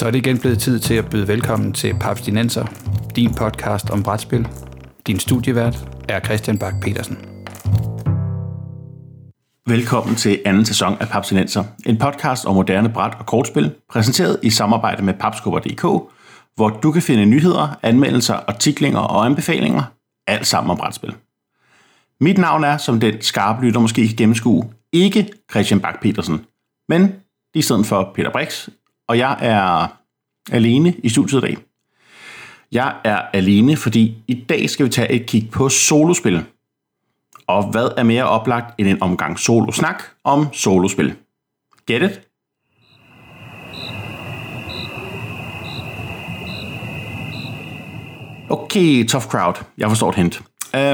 Så er det igen blevet tid til at byde velkommen til Papstinenser, din podcast om brætspil. Din studievært er Christian Bak petersen Velkommen til anden sæson af Papsinenser, en podcast om moderne bræt- og kortspil, præsenteret i samarbejde med papskubber.dk, hvor du kan finde nyheder, anmeldelser, artiklinger og anbefalinger, alt sammen om brætspil. Mit navn er, som den skarpe lytter måske kan gennemskue, ikke Christian Bak petersen men i stedet for Peter Brix, og jeg er alene i studiet i dag. Jeg er alene, fordi i dag skal vi tage et kig på solospil. Og hvad er mere oplagt end en omgang solosnak om solospil? Get it? Okay, tough crowd. Jeg forstår et hint.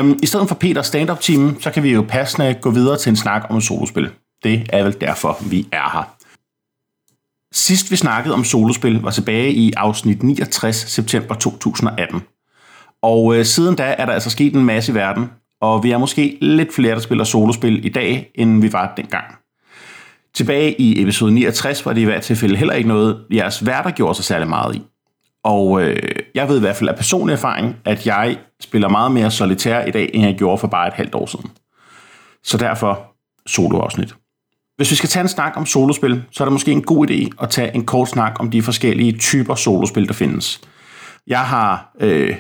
Um, I stedet for Peters stand-up team, så kan vi jo passende gå videre til en snak om solospil. Det er vel derfor, vi er her. Sidst vi snakkede om solospil var tilbage i afsnit 69 september 2018. Og øh, siden da er der altså sket en masse i verden, og vi er måske lidt flere, der spiller solospil i dag, end vi var dengang. Tilbage i episode 69 var det i hvert tilfælde heller ikke noget, jeres værter gjorde sig særlig meget i. Og øh, jeg ved i hvert fald af personlig erfaring, at jeg spiller meget mere solitær i dag, end jeg gjorde for bare et halvt år siden. Så derfor soloafsnit. Hvis vi skal tage en snak om solospil, så er det måske en god idé at tage en kort snak om de forskellige typer solospil, der findes. Jeg har øh,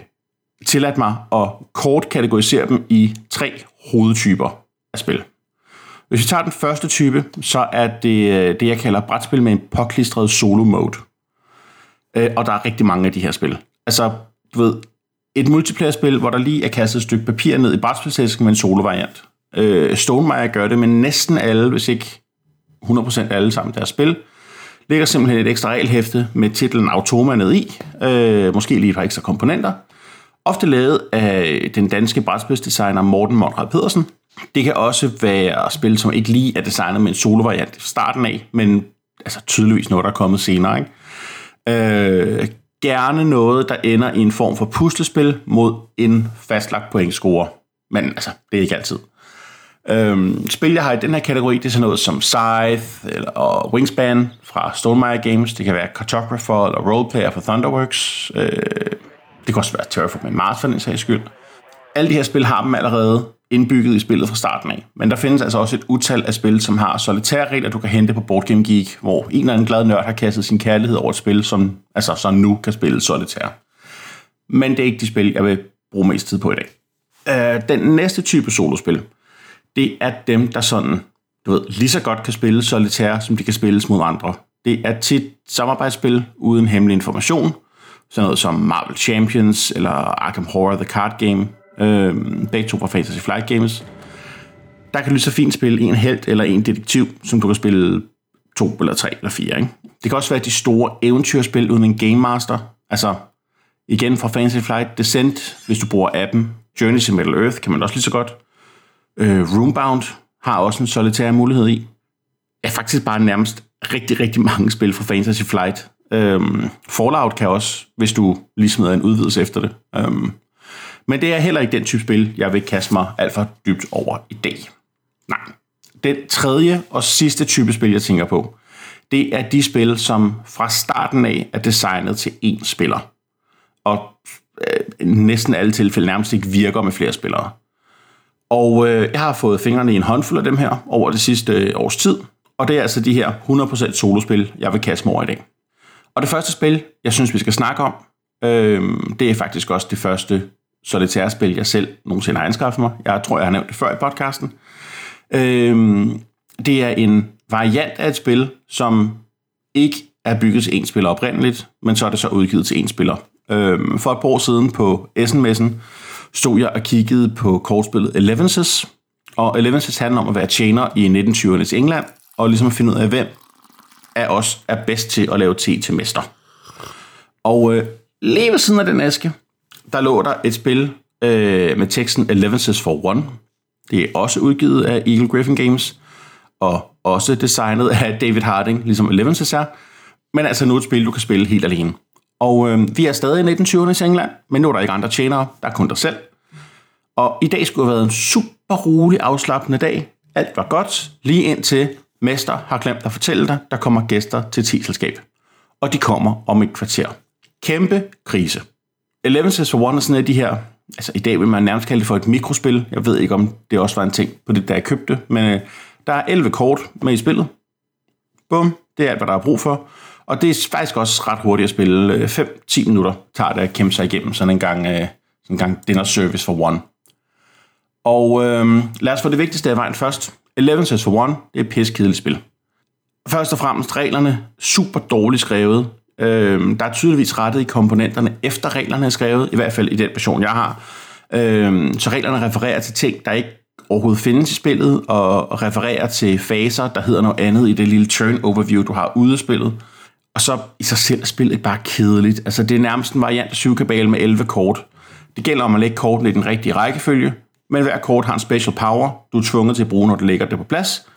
tilladt mig at kort kategorisere dem i tre hovedtyper af spil. Hvis vi tager den første type, så er det øh, det, jeg kalder brætspil med en påklistret solo-mode. Øh, og der er rigtig mange af de her spil. Altså, du ved, et multiplayer-spil, hvor der lige er kastet et stykke papir ned i brætspilsæsken med en solo-variant. Øh, Stonemaier gør det med næsten alle, hvis ikke 100% alle sammen deres spil. Lægger simpelthen et ekstra regelhæfte med titlen Automa ned i, øh, måske lige et par ekstra komponenter. Ofte lavet af den danske brætspilsdesigner Morten Monrad Pedersen. Det kan også være spil, som ikke lige er designet med en solo-variant fra starten af, men altså tydeligvis noget, der er kommet senere. Ikke? Øh, gerne noget, der ender i en form for puslespil mod en fastlagt pointscore. Men altså, det er ikke altid. Øhm, spil, jeg har i den her kategori, det er sådan noget som Scythe eller, og Wingspan fra Stonemaier Games. Det kan være Cartographer eller Roleplayer fra Thunderworks. Øh, det kan også være Terraforming Mars for den sags skyld. Alle de her spil har dem allerede indbygget i spillet fra starten af. Men der findes altså også et utal af spil, som har solitære regler, du kan hente på Board Game Geek, hvor en eller anden glad nørd har kastet sin kærlighed over et spil, som altså så nu kan spille solitær. Men det er ikke de spil, jeg vil bruge mest tid på i dag. Øh, den næste type solospil, det er dem, der sådan, du ved, lige så godt kan spille solitær, som de kan spilles mod andre. Det er tit samarbejdsspil uden hemmelig information, sådan noget som Marvel Champions eller Arkham Horror The Card Game, øh, begge to fra Fantasy Flight Games. Der kan du lige så fint spille en held eller en detektiv, som du kan spille to eller tre eller fire. Ikke? Det kan også være de store eventyrspil uden en Game Master. Altså, igen fra Fantasy Flight Descent, hvis du bruger appen. Journey to Middle Earth kan man også lige så godt. Øh, Roombound har også en solitær mulighed i. Ja, faktisk bare nærmest rigtig, rigtig mange spil fra Fantasy Flight. Øhm, Fallout kan også, hvis du lige smider en udvidelse efter det. Øhm, men det er heller ikke den type spil, jeg vil kaste mig alt for dybt over i dag. Nej. Den tredje og sidste type spil, jeg tænker på, det er de spil, som fra starten af er designet til én spiller. Og øh, næsten alle tilfælde nærmest ikke virker med flere spillere. Og øh, jeg har fået fingrene i en håndfuld af dem her over det sidste øh, års tid. Og det er altså de her 100% solospil, jeg vil kaste mig over i dag. Og det første spil, jeg synes, vi skal snakke om, øh, det er faktisk også det første solitære spil, jeg selv nogensinde har anskaffet mig. Jeg tror, jeg har nævnt det før i podcasten. Øh, det er en variant af et spil, som ikke er bygget til en spiller oprindeligt, men så er det så udgivet til en spiller. Øh, for et par år siden på Essen-messen, stod jeg og kiggede på kortspillet Elevenses, og Elevenses handler om at være tjener i 1920'ernes England, og ligesom at finde ud af, hvem af os er bedst til at lave te til mester. Og øh, lige ved siden af den æske, der lå der et spil øh, med teksten Elevenses for One. Det er også udgivet af Eagle Griffin Games, og også designet af David Harding, ligesom Elevenses er. Men altså nu et spil, du kan spille helt alene. Og øh, vi er stadig i 1920'ernes England, men nu er der ikke andre tjenere, der er kun dig selv. Og i dag skulle have været en super rolig, afslappende dag. Alt var godt, lige indtil mester har glemt at fortælle dig, der kommer gæster til tiselskab. og de kommer om et kvarter. Kæmpe krise. Eleven Says for One er sådan af de her, altså i dag vil man nærmest kalde det for et mikrospil. Jeg ved ikke, om det også var en ting på det, der jeg købte, men øh, der er 11 kort med i spillet. Bum, det er alt, hvad der er brug for. Og det er faktisk også ret hurtigt at spille. Øh, 5-10 minutter tager det at kæmpe sig igennem sådan en gang, øh, sådan en gang dinner service for one. Og øh, lad os få det vigtigste af vejen først. 11 Sets for One, det er et pissekedeligt spil. Først og fremmest reglerne super dårligt skrevet. Øh, der er tydeligvis rettet i komponenterne efter reglerne er skrevet, i hvert fald i den version, jeg har. Øh, så reglerne refererer til ting, der ikke overhovedet findes i spillet, og refererer til faser, der hedder noget andet i det lille turn overview, du har ude af spillet. Og så i sig selv er spillet bare kedeligt. Altså det er nærmest en variant af syvkabale med 11 kort. Det gælder om at lægge kortene i den rigtige rækkefølge, men hver kort har en special power, du er tvunget til at bruge, når du lægger det på plads.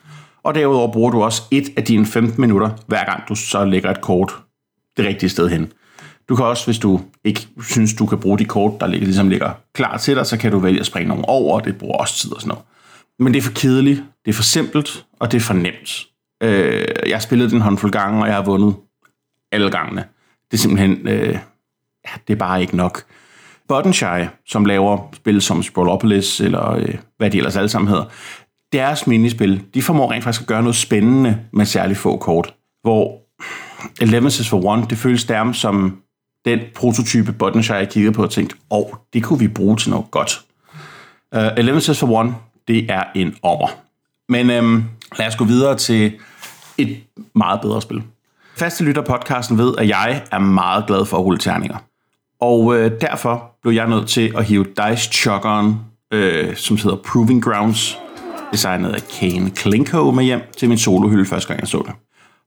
Og derudover bruger du også et af dine 15 minutter, hver gang du så lægger et kort det rigtige sted hen. Du kan også, hvis du ikke synes, du kan bruge de kort, der ligger, ligesom ligger klar til dig, så kan du vælge at springe nogle over, og det bruger også tid og sådan noget. Men det er for kedeligt, det er for simpelt, og det er for nemt. Øh, jeg har spillet den håndfuld gange, og jeg har vundet alle gangene. Det er simpelthen, øh, ja, det er bare ikke nok. Buttonshy, som laver spil som Sprawlopolis, eller øh, hvad de ellers alle sammen hedder, deres minispil, de formår rent faktisk at gøre noget spændende med særligt få kort, hvor Elevenses for One, det føles nærmest som den prototype Buttonshy, jeg kiggede på og tænkte, åh, oh, det kunne vi bruge til noget godt. Øh, uh, Elevenses for One, det er en ommer. Men øhm, lad os gå videre til et meget bedre spil. Faste lytter podcasten ved, at jeg er meget glad for at rulle terninger. Og øh, derfor blev jeg nødt til at hive Dice Chuggeren, øh, som hedder Proving Grounds, designet af Kane Klinko med hjem til min solohylde første gang jeg så det.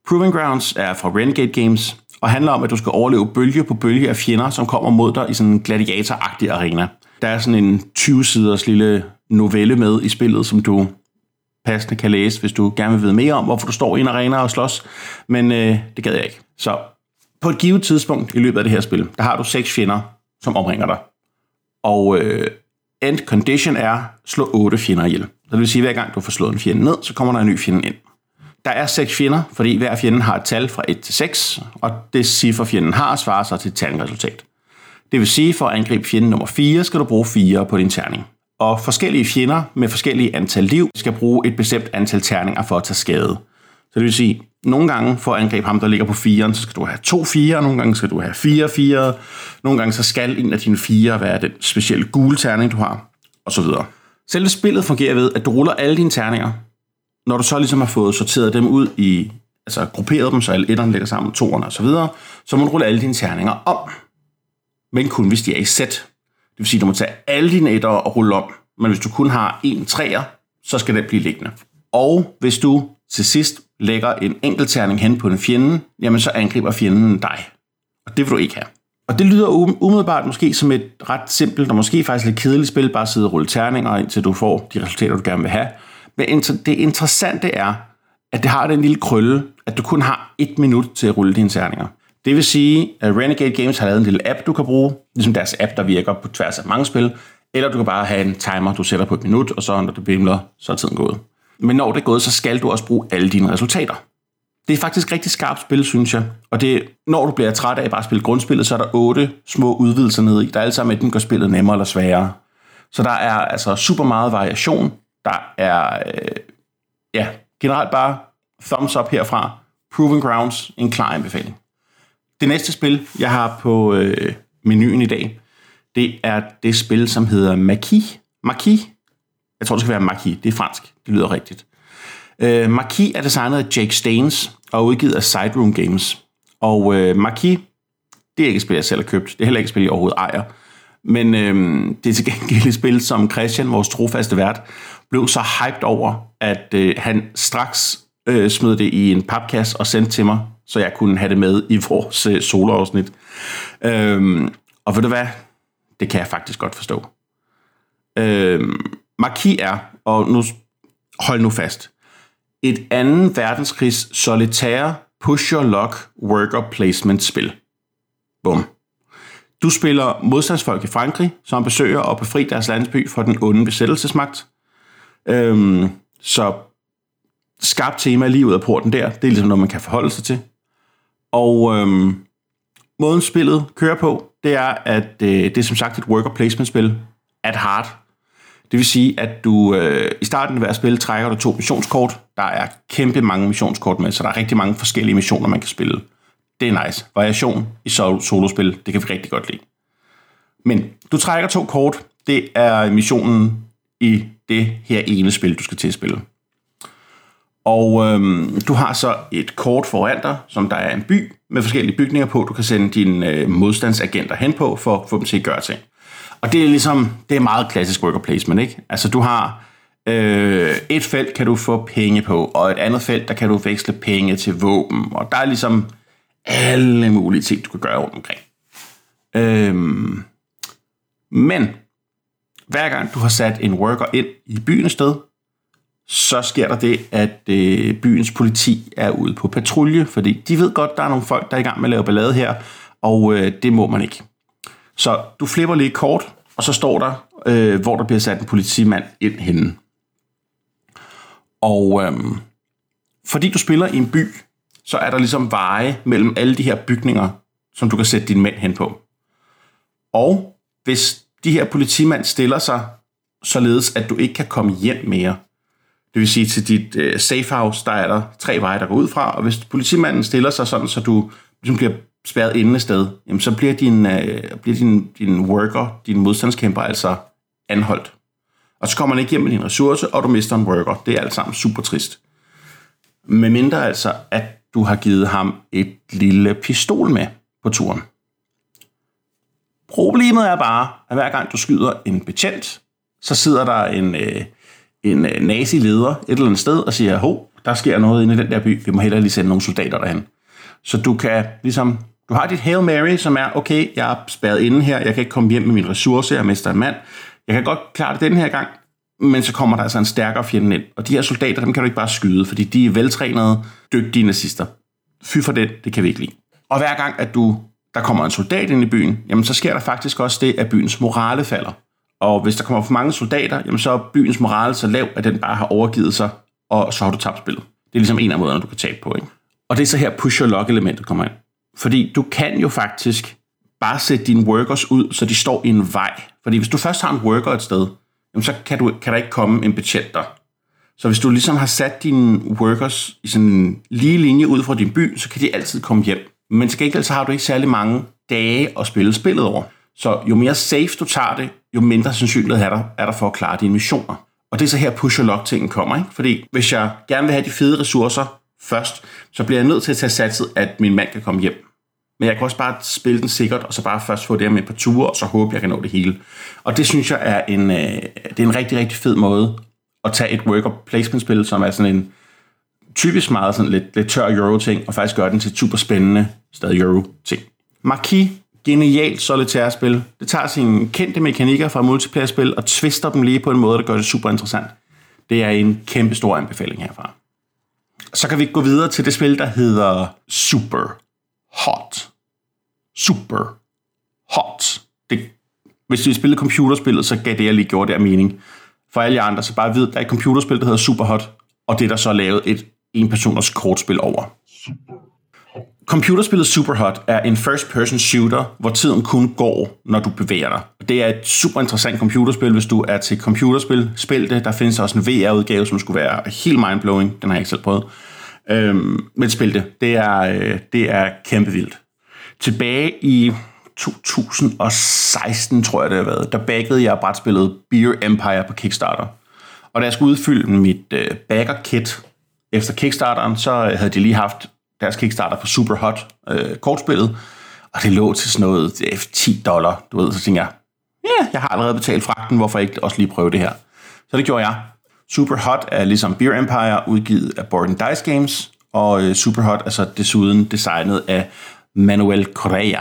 Proving Grounds er fra Renegade Games, og handler om, at du skal overleve bølge på bølge af fjender, som kommer mod dig i sådan en gladiatoragtig arena. Der er sådan en 20-siders lille novelle med i spillet, som du passende kan læse, hvis du gerne vil vide mere om, hvorfor du står i en arena og slås. Men øh, det gad jeg ikke. Så på et givet tidspunkt i løbet af det her spil, der har du seks fjender, som omringer dig. Og øh, end condition er, slå otte fjender ihjel. Det vil sige, at hver gang du får slået en fjende ned, så kommer der en ny fjende ind. Der er seks fjender, fordi hver fjende har et tal fra 1 til 6, og det ciffer fjenden har svarer sig til et terningresultat. Det vil sige, for at angribe fjende nummer 4, skal du bruge 4 på din terning. Og forskellige fjender med forskellige antal liv skal bruge et bestemt antal terninger for at tage skade. Så det vil sige, nogle gange for at angribe ham, der ligger på 4'eren, så skal du have to 4, nogle gange skal du have 4 4, nogle gange så skal en af dine 4 være den specielle gule terning, du har, og så videre. Selve spillet fungerer ved, at du ruller alle dine terninger, når du så ligesom har fået sorteret dem ud i, altså grupperet dem, så alle etterne ligger sammen toerne og så videre, så må du rulle alle dine terninger om. Men kun hvis de er i sæt. Det vil sige, at du må tage alle dine etter og rulle om. Men hvis du kun har en træer, så skal den blive liggende. Og hvis du til sidst lægger en enkelt terning hen på en fjende, jamen så angriber fjenden dig. Og det vil du ikke have. Og det lyder umiddelbart måske som et ret simpelt og måske faktisk lidt kedeligt spil, bare sidde og rulle terninger, indtil du får de resultater, du gerne vil have. Men det interessante er, at det har den lille krølle, at du kun har et minut til at rulle dine terninger. Det vil sige, at Renegade Games har lavet en lille app, du kan bruge, ligesom deres app, der virker på tværs af mange spil, eller du kan bare have en timer, du sætter på et minut, og så når det bimler, så er tiden gået. Men når det er gået, så skal du også bruge alle dine resultater. Det er faktisk rigtig skarpt spil, synes jeg. Og det, når du bliver træt af bare at spille grundspillet, så er der otte små udvidelser nede i, der alle sammen enten gør spillet nemmere eller sværere. Så der er altså super meget variation. Der er, øh, ja, generelt bare thumbs up herfra. Proven Grounds, en klar anbefaling. Det næste spil, jeg har på øh, menuen i dag, det er det spil, som hedder Maki. Maki. Jeg tror, det skal være Maki. Det er fransk. Det lyder rigtigt. Øh, Maki er designet af Jake Staines og udgivet af Sideroom Games. Og øh, Maki, det er ikke et spil, jeg selv har købt. Det er heller ikke et spil, jeg overhovedet ejer. Men øh, det er til gengæld et spil, som Christian, vores trofaste vært, blev så hyped over, at øh, han straks øh, smed det i en papkasse og sendte til mig, så jeg kunne have det med i vores øh, soloafsnit. Øhm, og ved du hvad? Det kan jeg faktisk godt forstå. Øhm, Marquis er, og nu hold nu fast, et anden verdenskrigs solitære push your luck worker placement spil. Bum. Du spiller modstandsfolk i Frankrig, som besøger og befri deres landsby fra den onde besættelsesmagt. Øhm, så skarpt tema lige ud af porten der, det er ligesom noget, man kan forholde sig til. Og øhm, måden spillet kører på, det er, at øh, det er som sagt et worker placement spil at hard. Det vil sige, at du øh, i starten af hver spil trækker du to missionskort. Der er kæmpe mange missionskort med, så der er rigtig mange forskellige missioner, man kan spille. Det er nice. Variation i solospil, det kan vi rigtig godt lide. Men du trækker to kort. Det er missionen i det her ene spil, du skal til at spille. Og øhm, du har så et kort foran dig, som der er en by med forskellige bygninger på, du kan sende dine øh, modstandsagenter hen på, for at få dem til at gøre ting. Og det er ligesom, det er meget klassisk worker placement, ikke? Altså du har øh, et felt, kan du få penge på, og et andet felt, der kan du veksle penge til våben, og der er ligesom alle mulige ting, du kan gøre rundt omkring. Øhm, men hver gang du har sat en worker ind i byen sted, så sker der det, at øh, byens politi er ude på patrulje, fordi de ved godt, der er nogle folk, der er i gang med at lave ballade her, og øh, det må man ikke. Så du flipper lige kort, og så står der, øh, hvor der bliver sat en politimand ind henne. Og øh, fordi du spiller i en by, så er der ligesom veje mellem alle de her bygninger, som du kan sætte din mænd hen på. Og hvis de her politimand stiller sig således, at du ikke kan komme hjem mere, det vil sige til dit øh, safe house, der er der tre veje, der går ud fra, og hvis politimanden stiller sig sådan, så du ligesom bliver spærret inde sted, jamen så bliver din, øh, bliver din, din worker, din modstandskæmper altså anholdt. Og så kommer man ikke hjem med din ressource, og du mister en worker. Det er alt sammen super trist. Med mindre altså, at du har givet ham et lille pistol med på turen. Problemet er bare, at hver gang du skyder en betjent, så sidder der en, øh, en nazileder nazi-leder et eller andet sted og siger, hov, der sker noget inde i den der by, vi må hellere lige sende nogle soldater derhen. Så du kan ligesom, du har dit Hail Mary, som er, okay, jeg er spærret inde her, jeg kan ikke komme hjem med min ressource, jeg mister en mand, jeg kan godt klare det den her gang, men så kommer der altså en stærkere fjende ind. Og de her soldater, dem kan du ikke bare skyde, fordi de er veltrænede, dygtige nazister. Fy for det, det kan vi ikke lide. Og hver gang, at du, der kommer en soldat ind i byen, jamen så sker der faktisk også det, at byens morale falder. Og hvis der kommer for mange soldater, jamen så er byens morale så lav, at den bare har overgivet sig, og så har du tabt spillet. Det er ligesom en af måderne, du kan tabe på. Ikke? Og det er så her push your luck elementet kommer ind. Fordi du kan jo faktisk bare sætte dine workers ud, så de står i en vej. Fordi hvis du først har en worker et sted, jamen så kan, du, kan der ikke komme en betjent der. Så hvis du ligesom har sat dine workers i sådan en lige linje ud fra din by, så kan de altid komme hjem. Men til gengæld så har du ikke særlig mange dage at spille spillet over. Så jo mere safe du tager det, jo mindre sandsynlighed er der, er der for at klare dine missioner. Og det er så her push og lock tingen kommer, ikke? Fordi hvis jeg gerne vil have de fede ressourcer først, så bliver jeg nødt til at tage satset, at min mand kan komme hjem. Men jeg kan også bare spille den sikkert, og så bare først få det med på ture, og så håbe, jeg kan nå det hele. Og det synes jeg er en, øh, det er en rigtig, rigtig fed måde at tage et worker placement-spil, som er sådan en typisk meget sådan lidt, lidt tør euro-ting, og faktisk gøre den til super spændende, stadig euro-ting. Marquis genialt solitærspil. Det tager sine kendte mekanikker fra multiplayer-spil og twister dem lige på en måde, der gør det super interessant. Det er en kæmpe stor anbefaling herfra. Så kan vi gå videre til det spil, der hedder Super Hot. Super Hot. Det, hvis vi spillede computerspillet, så gav det, jeg lige gjorde, der mening. For alle jer andre, så bare ved, der er et computerspil, der hedder Super Hot, og det er der så lavet et en personers kortspil over. Super Computerspillet Superhot er en first-person shooter, hvor tiden kun går, når du bevæger dig. Det er et super interessant computerspil, hvis du er til computerspil. Spil det. Der findes også en VR-udgave, som skulle være helt mindblowing. Den har jeg ikke selv prøvet. Øhm, men spil det. Det er, øh, det er kæmpe vildt. Tilbage i 2016, tror jeg det har været, der baggede jeg brætspillet Beer Empire på Kickstarter. Og da jeg skulle udfylde mit øh, bagger-kit efter Kickstarteren, så havde de lige haft deres Kickstarter for Super Hot øh, kortspillet, og det lå til sådan noget 10 dollar, du ved, så tænkte jeg, ja, yeah, jeg har allerede betalt fragten, hvorfor ikke også lige prøve det her? Så det gjorde jeg. Super Hot er ligesom Beer Empire, udgivet af Board Dice Games, og øh, Super Hot er så desuden designet af Manuel Correa.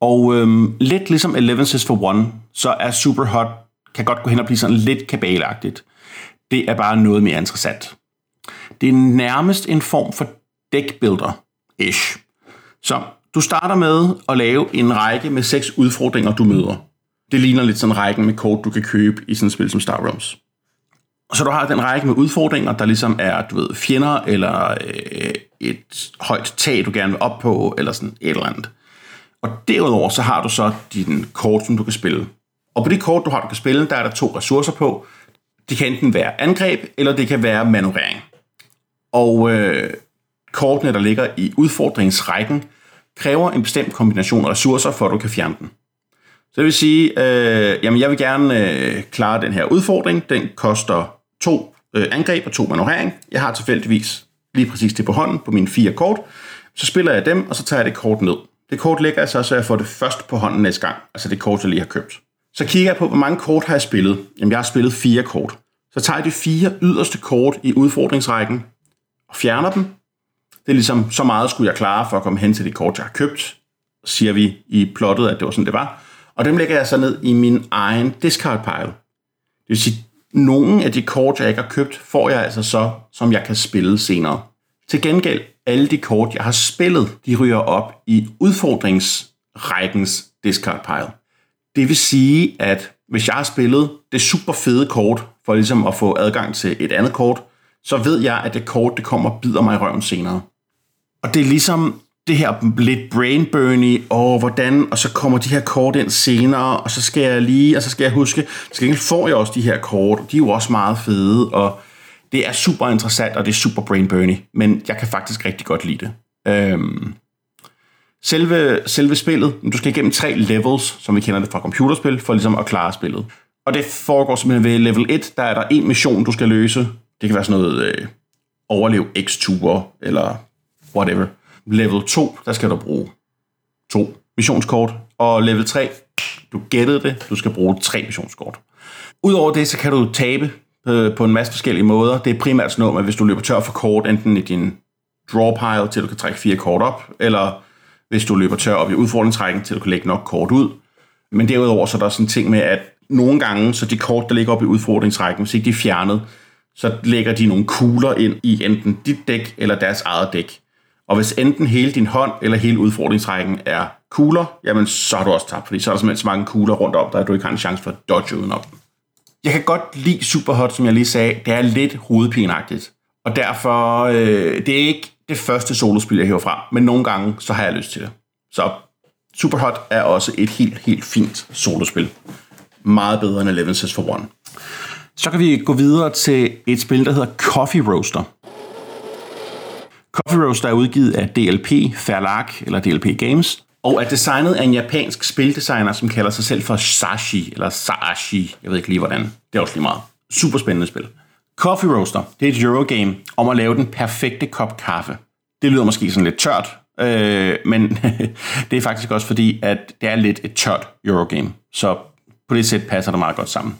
Og øhm, lidt ligesom Eleven Says for One, så er Super Hot, kan godt gå hen og blive sådan lidt kabalagtigt. Det er bare noget mere interessant. Det er nærmest en form for deckbuilder-ish. Så du starter med at lave en række med seks udfordringer, du møder. Det ligner lidt sådan rækken med kort, du kan købe i sådan et spil som Star Realms. så du har den række med udfordringer, der ligesom er, du ved, fjender, eller øh, et højt tag, du gerne vil op på, eller sådan et eller andet. Og derudover så har du så din kort, som du kan spille. Og på det kort, du har, du kan spille, der er der to ressourcer på. Det kan enten være angreb, eller det kan være manøvrering. Og øh, kortene, der ligger i udfordringsrækken, kræver en bestemt kombination af ressourcer, for at du kan fjerne den. Så det vil sige, øh, jamen jeg vil gerne øh, klare den her udfordring. Den koster to øh, angreb og to manøvrering. Jeg har tilfældigvis lige præcis det på hånden på mine fire kort. Så spiller jeg dem, og så tager jeg det kort ned. Det kort lægger jeg så, så jeg får det først på hånden næste gang. Altså det kort, jeg lige har købt. Så kigger jeg på, hvor mange kort har jeg spillet. Jamen jeg har spillet fire kort. Så tager jeg de fire yderste kort i udfordringsrækken og fjerner dem. Det er ligesom, så meget skulle jeg klare for at komme hen til de kort, jeg har købt. Siger vi i plottet, at det var sådan, det var. Og dem lægger jeg så ned i min egen discard pile. Det vil sige, nogle af de kort, jeg ikke har købt, får jeg altså så, som jeg kan spille senere. Til gengæld, alle de kort, jeg har spillet, de ryger op i udfordringsrækkens discard pile. Det vil sige, at hvis jeg har spillet det super fede kort, for ligesom at få adgang til et andet kort, så ved jeg, at det kort, det kommer og bider mig i røven senere. Og det er ligesom det her lidt brainburny, og hvordan, og så kommer de her kort ind senere, og så skal jeg lige, og så skal jeg huske, så får jeg også de her kort, og de er jo også meget fede, og det er super interessant, og det er super brainburny, men jeg kan faktisk rigtig godt lide det. Øhm, selve, selve spillet, du skal igennem tre levels, som vi kender det fra computerspil, for ligesom at klare spillet. Og det foregår simpelthen ved level 1, der er der en mission, du skal løse. Det kan være sådan noget øh, overlev X-ture, eller whatever. Level 2, der skal du bruge to missionskort. Og level 3, du gættede det, du skal bruge tre missionskort. Udover det, så kan du tabe øh, på en masse forskellige måder. Det er primært sådan noget, at hvis du løber tør for kort, enten i din draw pile, til du kan trække fire kort op, eller hvis du løber tør op i udfordringsrækken, til du kan lægge nok kort ud. Men derudover så er der sådan en ting med, at nogle gange, så de kort, der ligger op i udfordringsrækken, hvis ikke de er fjernet, så lægger de nogle kugler ind i enten dit dæk eller deres eget dæk. Og hvis enten hele din hånd eller hele udfordringsrækken er kugler, jamen så har du også tabt, fordi så er der simpelthen så mange kugler rundt om dig, at du ikke har en chance for at dodge udenom dem. Jeg kan godt lide Superhot, som jeg lige sagde. Det er lidt hovedpinagtigt. Og derfor, øh, det er ikke det første solospil, jeg hæver fra, men nogle gange, så har jeg lyst til det. Så Superhot er også et helt, helt fint solospil. Meget bedre end Eleven Says for One. Så kan vi gå videre til et spil, der hedder Coffee Roaster. Coffee Roaster er udgivet af DLP Fairlark, eller DLP Games, og er designet af en japansk spildesigner, som kalder sig selv for Sashi, eller Sashi, jeg ved ikke lige hvordan. Det er også lige meget. Super spændende spil. Coffee Roaster, det er et Eurogame om at lave den perfekte kop kaffe. Det lyder måske sådan lidt tørt, øh, men det er faktisk også fordi, at det er lidt et tørt Eurogame. Så på det sæt passer det meget godt sammen.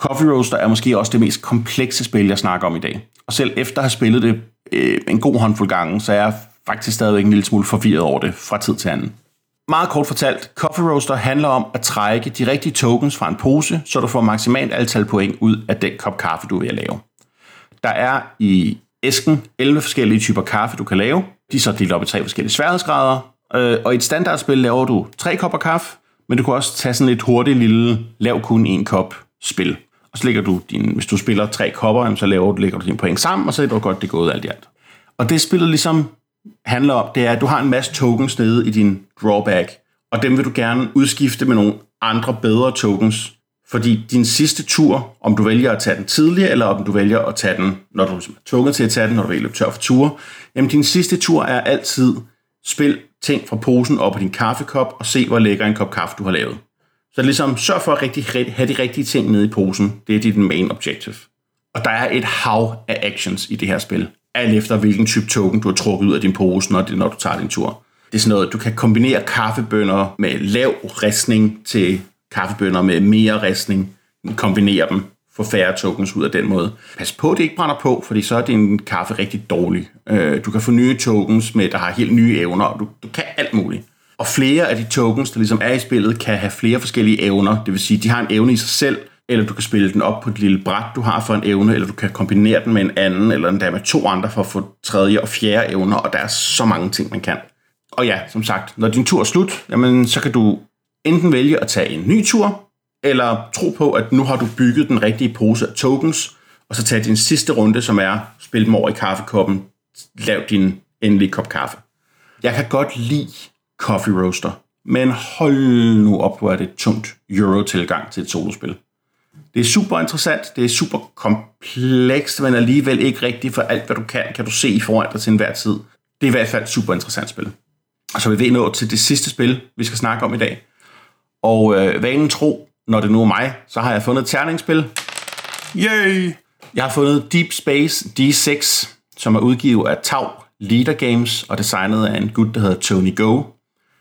Coffee Roaster er måske også det mest komplekse spil, jeg snakker om i dag. Og selv efter at have spillet det øh, en god håndfuld gange, så er jeg faktisk stadigvæk en lille smule forvirret over det fra tid til anden. Meget kort fortalt, Coffee Roaster handler om at trække de rigtige tokens fra en pose, så du får maksimalt antal point ud af den kop kaffe, du vil lave. Der er i æsken 11 forskellige typer kaffe, du kan lave. De er så delt op i tre forskellige sværhedsgrader. Øh, og i et standardspil laver du tre kopper kaffe, men du kan også tage sådan et hurtigt lille, lav kun en kop spil. Og så lægger du din, hvis du spiller tre kopper, så laver du, lægger du dine point sammen, og så er det godt, det er gået alt i alt. Og det spillet ligesom handler om, det er, at du har en masse tokens nede i din drawback, og dem vil du gerne udskifte med nogle andre bedre tokens, fordi din sidste tur, om du vælger at tage den tidligere, eller om du vælger at tage den, når du ligesom er tvunget til at tage den, når du vil løbe tør for ture, jamen din sidste tur er altid spil ting fra posen op på din kaffekop, og se, hvor lækker en kop kaffe du har lavet. Så ligesom sørg for at rigtig, have de rigtige ting nede i posen. Det er dit main objective. Og der er et hav af actions i det her spil. Alt efter hvilken type token du har trukket ud af din pose, når, det, når du tager din tur. Det er sådan noget, du kan kombinere kaffebønder med lav ristning til kaffebønder med mere ristning. Kombinere dem, få færre tokens ud af den måde. Pas på, at det ikke brænder på, fordi så er din kaffe rigtig dårlig. Øh, du kan få nye tokens, med, der har helt nye evner, og du, du kan alt muligt. Og flere af de tokens, der ligesom er i spillet, kan have flere forskellige evner. Det vil sige, de har en evne i sig selv, eller du kan spille den op på et lille bræt, du har for en evne, eller du kan kombinere den med en anden, eller endda med to andre for at få tredje og fjerde evner, og der er så mange ting, man kan. Og ja, som sagt, når din tur er slut, jamen, så kan du enten vælge at tage en ny tur, eller tro på, at nu har du bygget den rigtige pose af tokens, og så tage din sidste runde, som er, spil dem over i kaffekoppen, lav din endelige kop kaffe. Jeg kan godt lide Coffee Roaster, men hold nu op, hvor er det tungt euro-tilgang til et solospil. Det er super interessant, det er super komplekst, men alligevel ikke rigtigt for alt, hvad du kan, kan du se foran dig til enhver tid. Det er i hvert fald et super interessant spil. Og så er vi ved nå til det sidste spil, vi skal snakke om i dag. Og øh, vanen tro, når det nu er mig, så har jeg fundet et terningsspil. Yay! Jeg har fundet Deep Space D6, som er udgivet af Tau Leader Games og designet af en gut, der hedder Tony Go.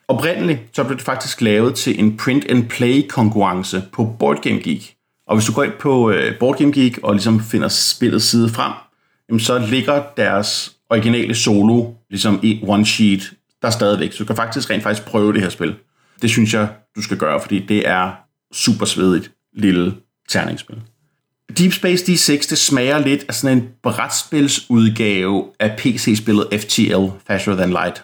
Oprindeligt så blev det faktisk lavet til en print-and-play konkurrence på Board Game Geek. Og hvis du går ind på øh, Board Game Geek og ligesom finder spillet side frem, jamen så ligger deres originale solo ligesom i one sheet der stadigvæk. Så du kan faktisk rent faktisk prøve det her spil. Det synes jeg, du skal gøre, fordi det er super svedigt lille terningsspil. Deep Space D6, det smager lidt af sådan en brætspilsudgave af PC-spillet FTL, Faster Than Light.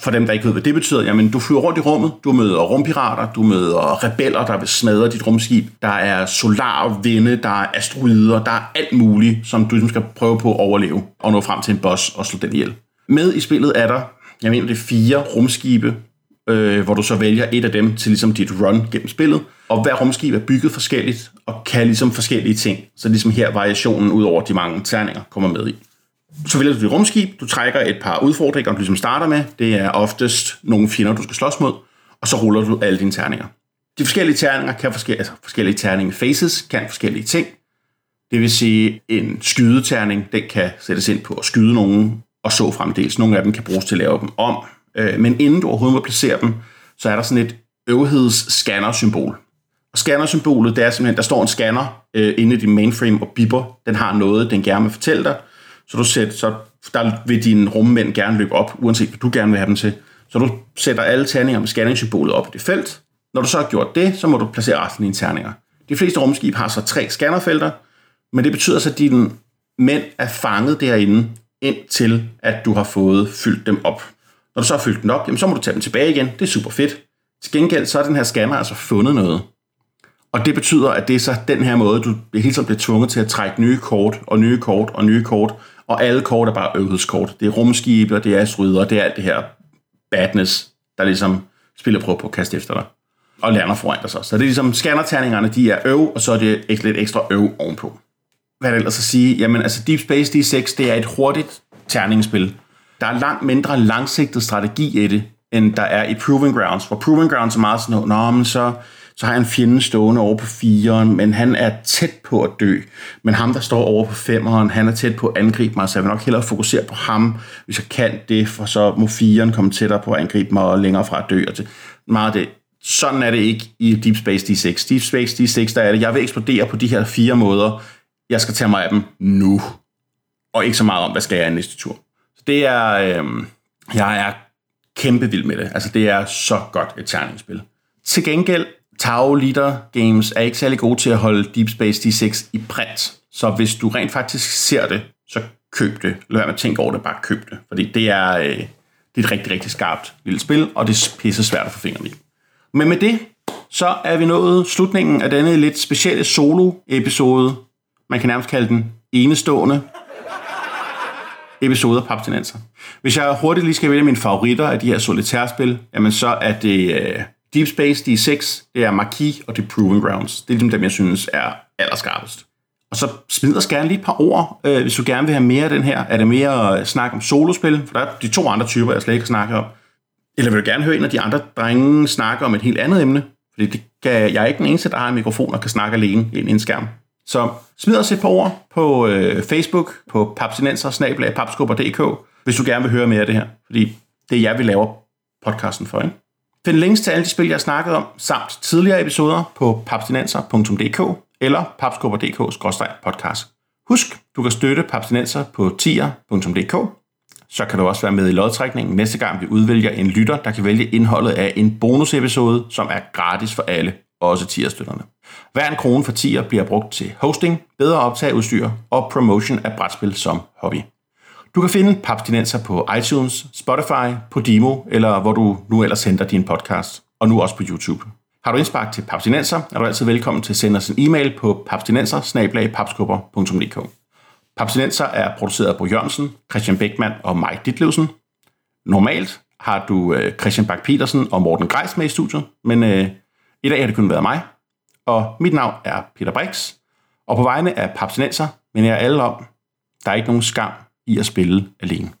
For dem, der ikke ved, hvad det betyder, jamen du flyver rundt i rummet, du møder rumpirater, du møder rebeller, der vil smadre dit rumskib, der er solarvinde, der er asteroider, der er alt muligt, som du ligesom skal prøve på at overleve og nå frem til en boss og slå den ihjel. Med i spillet er der, jeg mener det er fire rumskibe, øh, hvor du så vælger et af dem til ligesom dit run gennem spillet. Og hver rumskib er bygget forskelligt og kan ligesom forskellige ting. Så ligesom her variationen ud over de mange terninger kommer med i. Så vælger du dit rumskib, du trækker et par udfordringer, du ligesom starter med. Det er oftest nogle fjender, du skal slås mod. Og så ruller du alle dine terninger. De forskellige terninger kan forskellige, altså forskellige terning faces kan forskellige ting. Det vil sige, en skydeterning, den kan sættes ind på at skyde nogen, og så fremdeles. Nogle af dem kan bruges til at lave dem om. Øh, men inden du overhovedet må placere dem, så er der sådan et øvhedsscanner-symbol. Og scanner-symbolet, det er simpelthen, der står en scanner øh, inde i din mainframe og bipper. Den har noget, den gerne vil fortælle dig. Så, du sætter, så der vil dine rummænd gerne løbe op, uanset hvad du gerne vil have dem til. Så du sætter alle terninger med scanningssymbolet op i det felt. Når du så har gjort det, så må du placere resten af dine terninger. De fleste rumskib har så tre scannerfelter, men det betyder så, at dine mænd er fanget derinde, indtil at du har fået fyldt dem op. Når du så har fyldt den op, jamen, så må du tage dem tilbage igen. Det er super fedt. Til gengæld så er den her scanner altså fundet noget. Og det betyder, at det er så den her måde, du hele tiden bliver tvunget til at trække nye kort, og nye kort, og nye kort, og alle kort er bare øvhedskort. Det er rumskibe, og det er asteroider, og det er alt det her badness, der ligesom spiller prøve på at kaste efter dig. Og lander foran dig så. Så det er ligesom, scannerterningerne, de er øv, og så er det lidt ekstra øv ovenpå. Hvad er det ellers at sige? Jamen altså Deep Space D6, det er et hurtigt terningsspil. Der er langt mindre langsigtet strategi i det, end der er i Proving Grounds. Hvor Proving Grounds er meget sådan Nå, men så, så har jeg en fjende stående over på fireren, men han er tæt på at dø. Men ham, der står over på femeren, han er tæt på at angribe mig, så jeg vil nok hellere fokusere på ham, hvis jeg kan det, for så må fireren komme tættere på at angribe mig og længere fra at dø. Og til meget det. Sådan er det ikke i Deep Space D6. Deep Space D6, der er det, jeg vil eksplodere på de her fire måder. Jeg skal tage mig af dem nu. Og ikke så meget om, hvad skal jeg i næste tur Så det er, øh, jeg er kæmpe vild med det. Altså, det er så godt et terningsspil. Til gengæld, Tau Leader Games er ikke særlig gode til at holde Deep Space D6 i print. Så hvis du rent faktisk ser det, så køb det. Lad være med at tænke over det, bare køb det. Fordi det er, øh, det er et rigtig, rigtig skarpt lille spil, og det er pisse svært at få fingrene i. Men med det, så er vi nået slutningen af denne lidt specielle solo-episode. Man kan nærmest kalde den enestående episoder Papstinenser. Hvis jeg hurtigt lige skal vælge mine favoritter af de her solitærspil, jamen så er det Øh, Deep Space D6, det er Marquis og det er Proving Grounds. Det er ligesom dem jeg synes er allerskarpest. Og så smid os gerne lige et par ord, øh, hvis du gerne vil have mere af den her. Er det mere øh, snak om solospil? For der er de to andre typer, jeg slet ikke kan snakke om. Eller vil du gerne høre en af de andre drenge snakke om et helt andet emne? Fordi det kan, jeg er ikke den eneste, der har en mikrofon og kan snakke alene ind i en skærm. Så smid os et par ord på øh, Facebook, på papsinenser, hvis du gerne vil høre mere af det her. Fordi det er jer, vi laver podcasten for. Ikke? Find links til alle de spil, jeg har snakket om, samt tidligere episoder på papstinenser.dk eller papskubber.dk-podcast. Husk, du kan støtte papstinenser på tier.dk. Så kan du også være med i lodtrækningen næste gang, vi udvælger en lytter, der kan vælge indholdet af en bonusepisode, som er gratis for alle også tierstøtterne. Hver en krone for tier bliver brugt til hosting, bedre optageudstyr og promotion af brætspil som hobby. Du kan finde Papstinenser på iTunes, Spotify, Podimo eller hvor du nu ellers henter din podcast, og nu også på YouTube. Har du indspark til Papstinenser, er du altid velkommen til at sende os en e-mail på papstinenser Papstinenser er produceret af Bo Jørgensen, Christian Beckmann og Mike Ditlevsen. Normalt har du øh, Christian Bak petersen og Morten Greis med i studiet, men øh, i dag har det kun været mig. Og mit navn er Peter Brix, og på vegne af Papstinenser mener jeg alle om, der er ikke nogen skam i at spille alene.